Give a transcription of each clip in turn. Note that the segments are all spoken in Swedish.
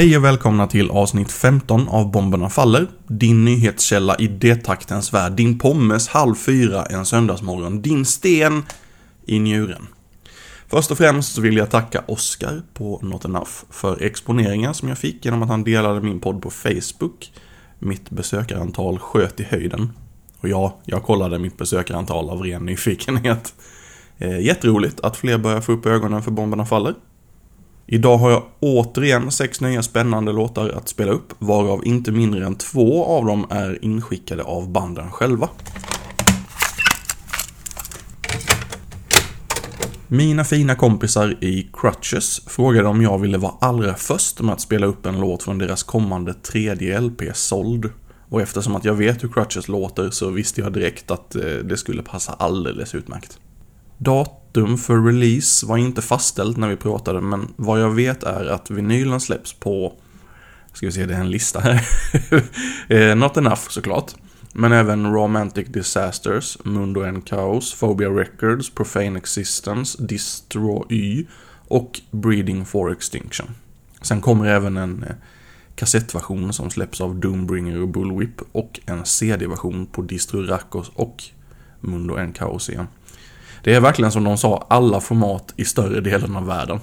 Hej och välkomna till avsnitt 15 av Bomberna Faller. Din nyhetskälla i detaktens värld. Din pommes halv fyra en söndagsmorgon. Din sten i njuren. Först och främst så vill jag tacka Oskar på Not Enough för exponeringen som jag fick genom att han delade min podd på Facebook. Mitt besökarantal sköt i höjden. Och ja, jag kollade mitt besökarantal av ren nyfikenhet. Eh, jätteroligt att fler börjar få upp ögonen för Bomberna Faller. Idag har jag återigen sex nya spännande låtar att spela upp, varav inte mindre än två av dem är inskickade av banden själva. Mina fina kompisar i Crutches frågade om jag ville vara allra först med att spela upp en låt från deras kommande tredje LP, Sold. Och eftersom att jag vet hur Crutches låter så visste jag direkt att eh, det skulle passa alldeles utmärkt. Datum för release var inte fastställt när vi pratade, men vad jag vet är att vinylen släpps på, ska vi se, det är en lista här. Eh, not Enough såklart. Men även Romantic Disasters, Mundo and Chaos, Phobia Records, Profane Existence, Destroy och Breeding for Extinction. Sen kommer även en eh, kassettversion som släpps av Doombringer och Bullwhip och en CD-version på Distro-Rackos och Mundo and Chaos igen. Det är verkligen som de sa, alla format i större delen av världen.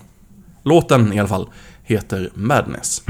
Låten i alla fall heter Madness.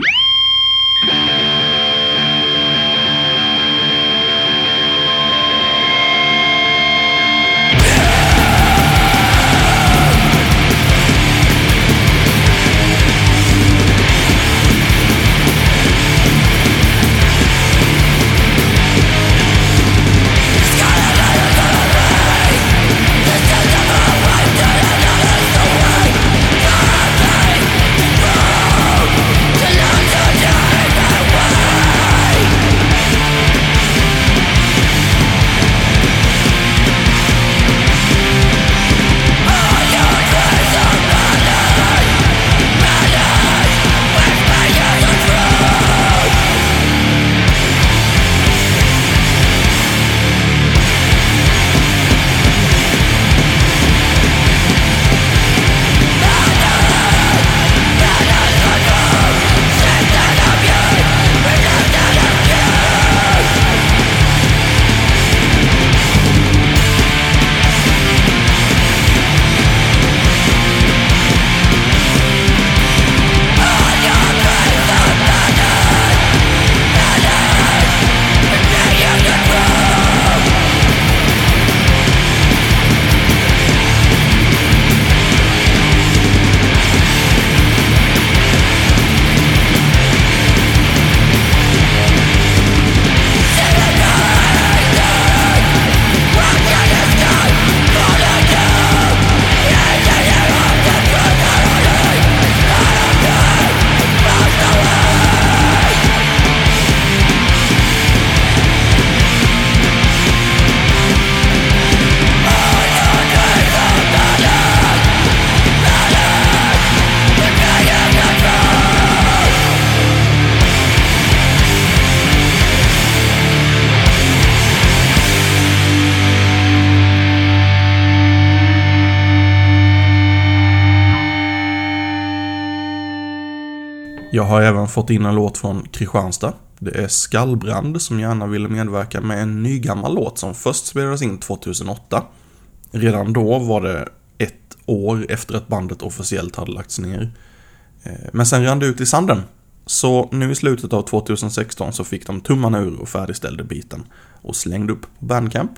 Jag har även fått in en låt från Kristianstad. Det är Skallbrand som gärna ville medverka med en ny gammal låt som först spelades in 2008. Redan då var det ett år efter att bandet officiellt hade lagts ner. Eh, men sen rann det ut i sanden. Så nu i slutet av 2016 så fick de tummarna ur och färdigställde biten och slängde upp på Bandcamp.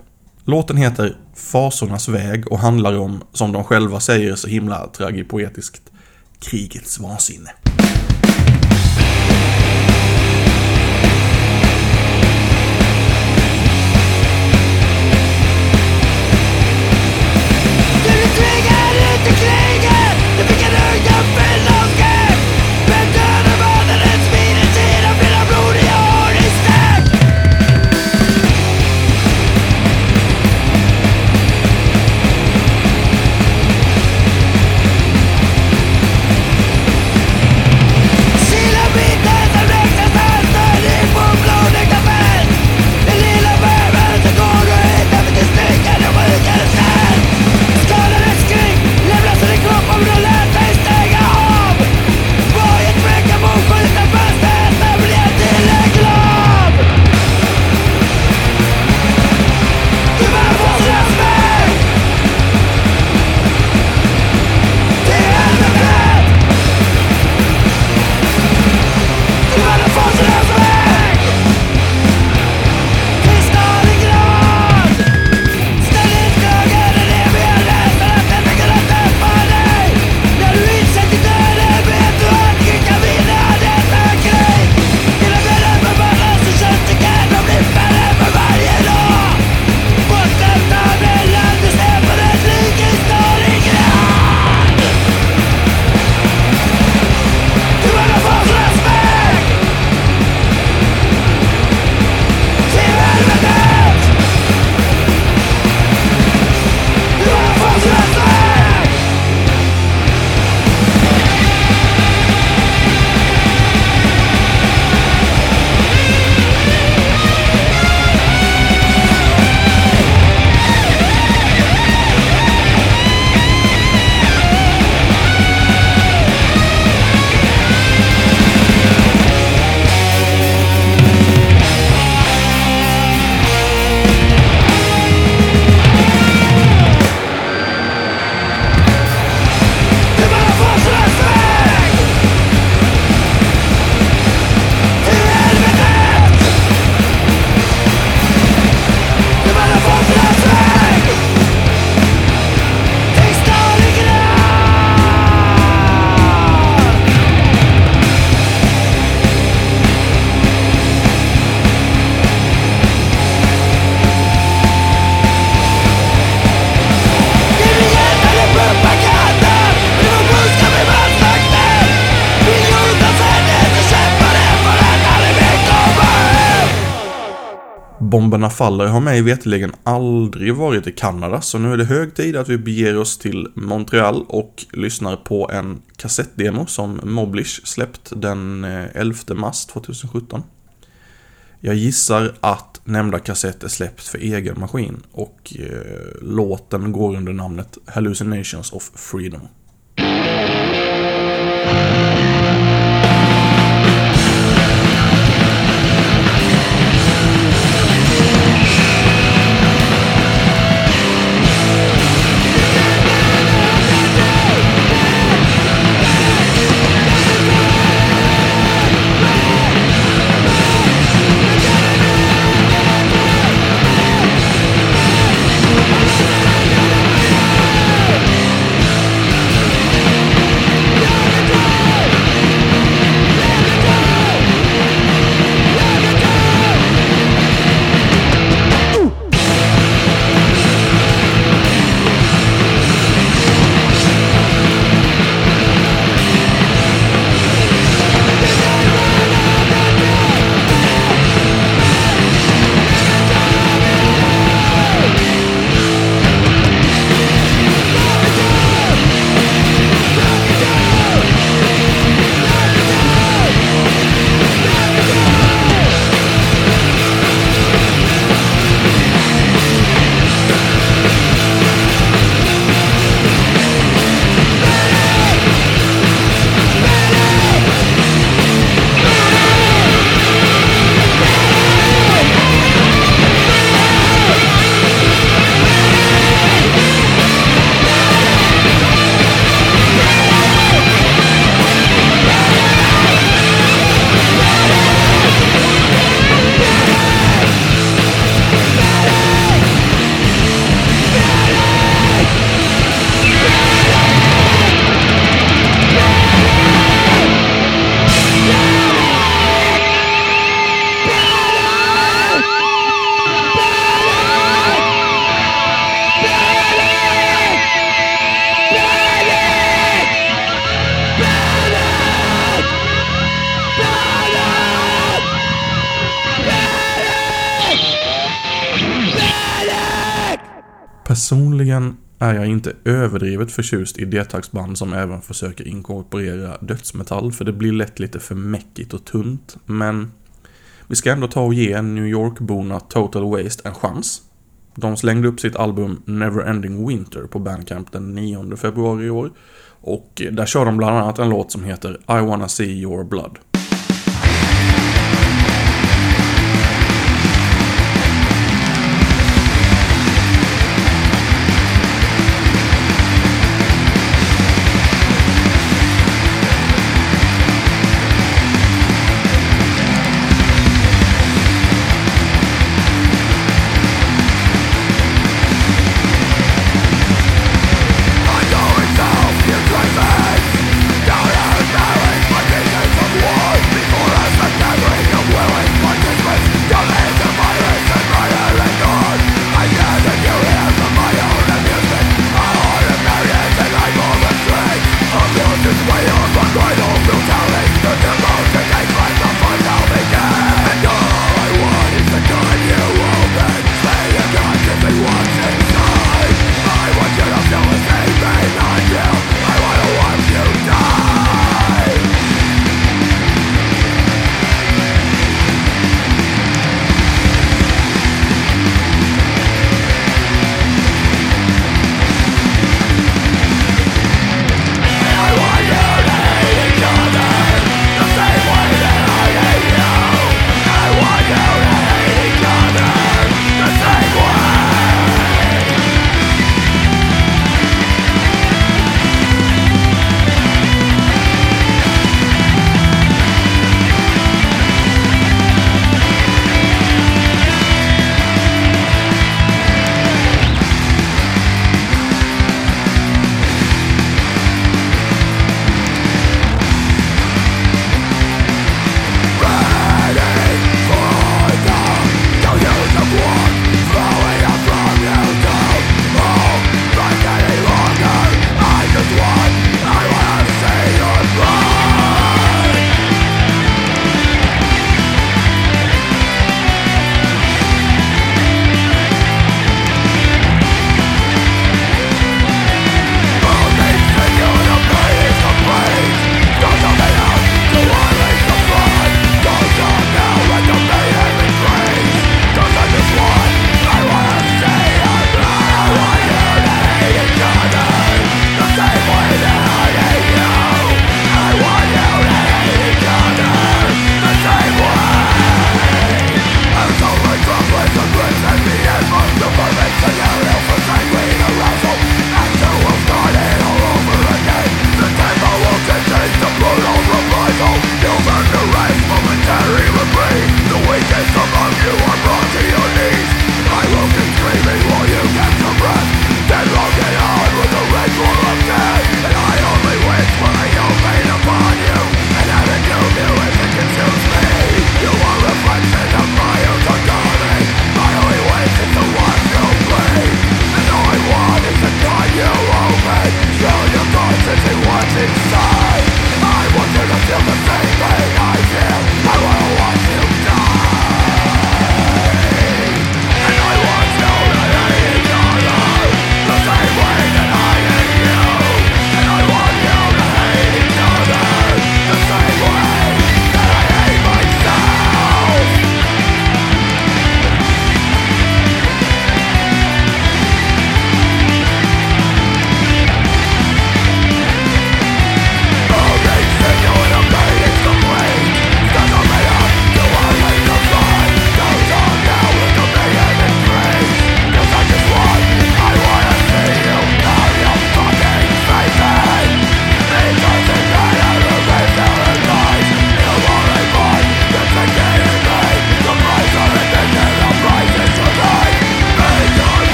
Låten heter Fasornas väg och handlar om, som de själva säger så himla tragipoetiskt, krigets vansinne. Bomberna Faller har mig veterligen aldrig varit i Kanada, så nu är det hög tid att vi beger oss till Montreal och lyssnar på en kassettdemo som Moblish släppt den eh, 11 mars 2017. Jag gissar att nämnda kassett är släppt för egen maskin och eh, låten går under namnet Hallucinations of Freedom. Personligen är jag inte överdrivet förtjust i detaxband som även försöker inkorporera dödsmetall för det blir lätt lite för mäckigt och tunt. Men vi ska ändå ta och ge New York-borna Total Waste en chans. De slängde upp sitt album Neverending Winter på Bandcamp den 9 februari i år. Och där kör de bland annat en låt som heter I wanna see your blood.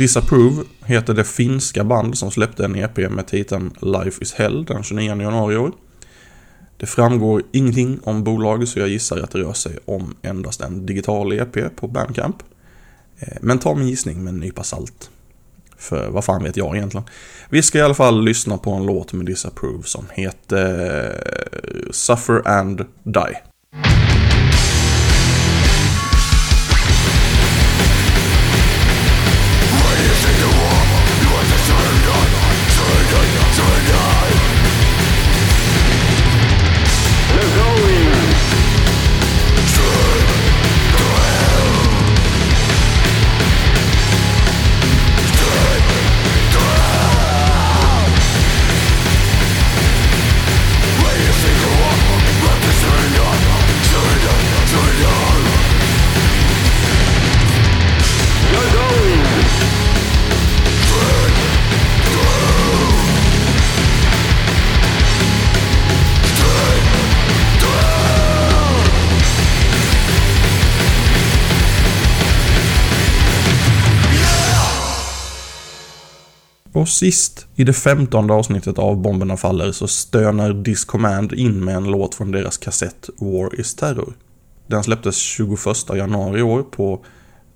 Disapprove heter det finska band som släppte en EP med titeln Life is Hell den 29 januari i år. Det framgår ingenting om bolaget så jag gissar att det rör sig om endast en digital EP på Bandcamp. Eh, men ta min gissning med en nypa salt. För vad fan vet jag egentligen. Vi ska i alla fall lyssna på en låt med Disapprove som heter eh, Suffer and Die. Och sist i det femtonde avsnittet av Bomberna Faller så stönar Discommand in med en låt från deras kassett War is Terror. Den släpptes 21 januari i år på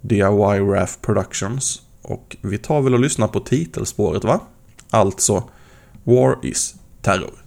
DIY Wrath Productions och vi tar väl och lyssnar på titelspåret va? Alltså War is Terror.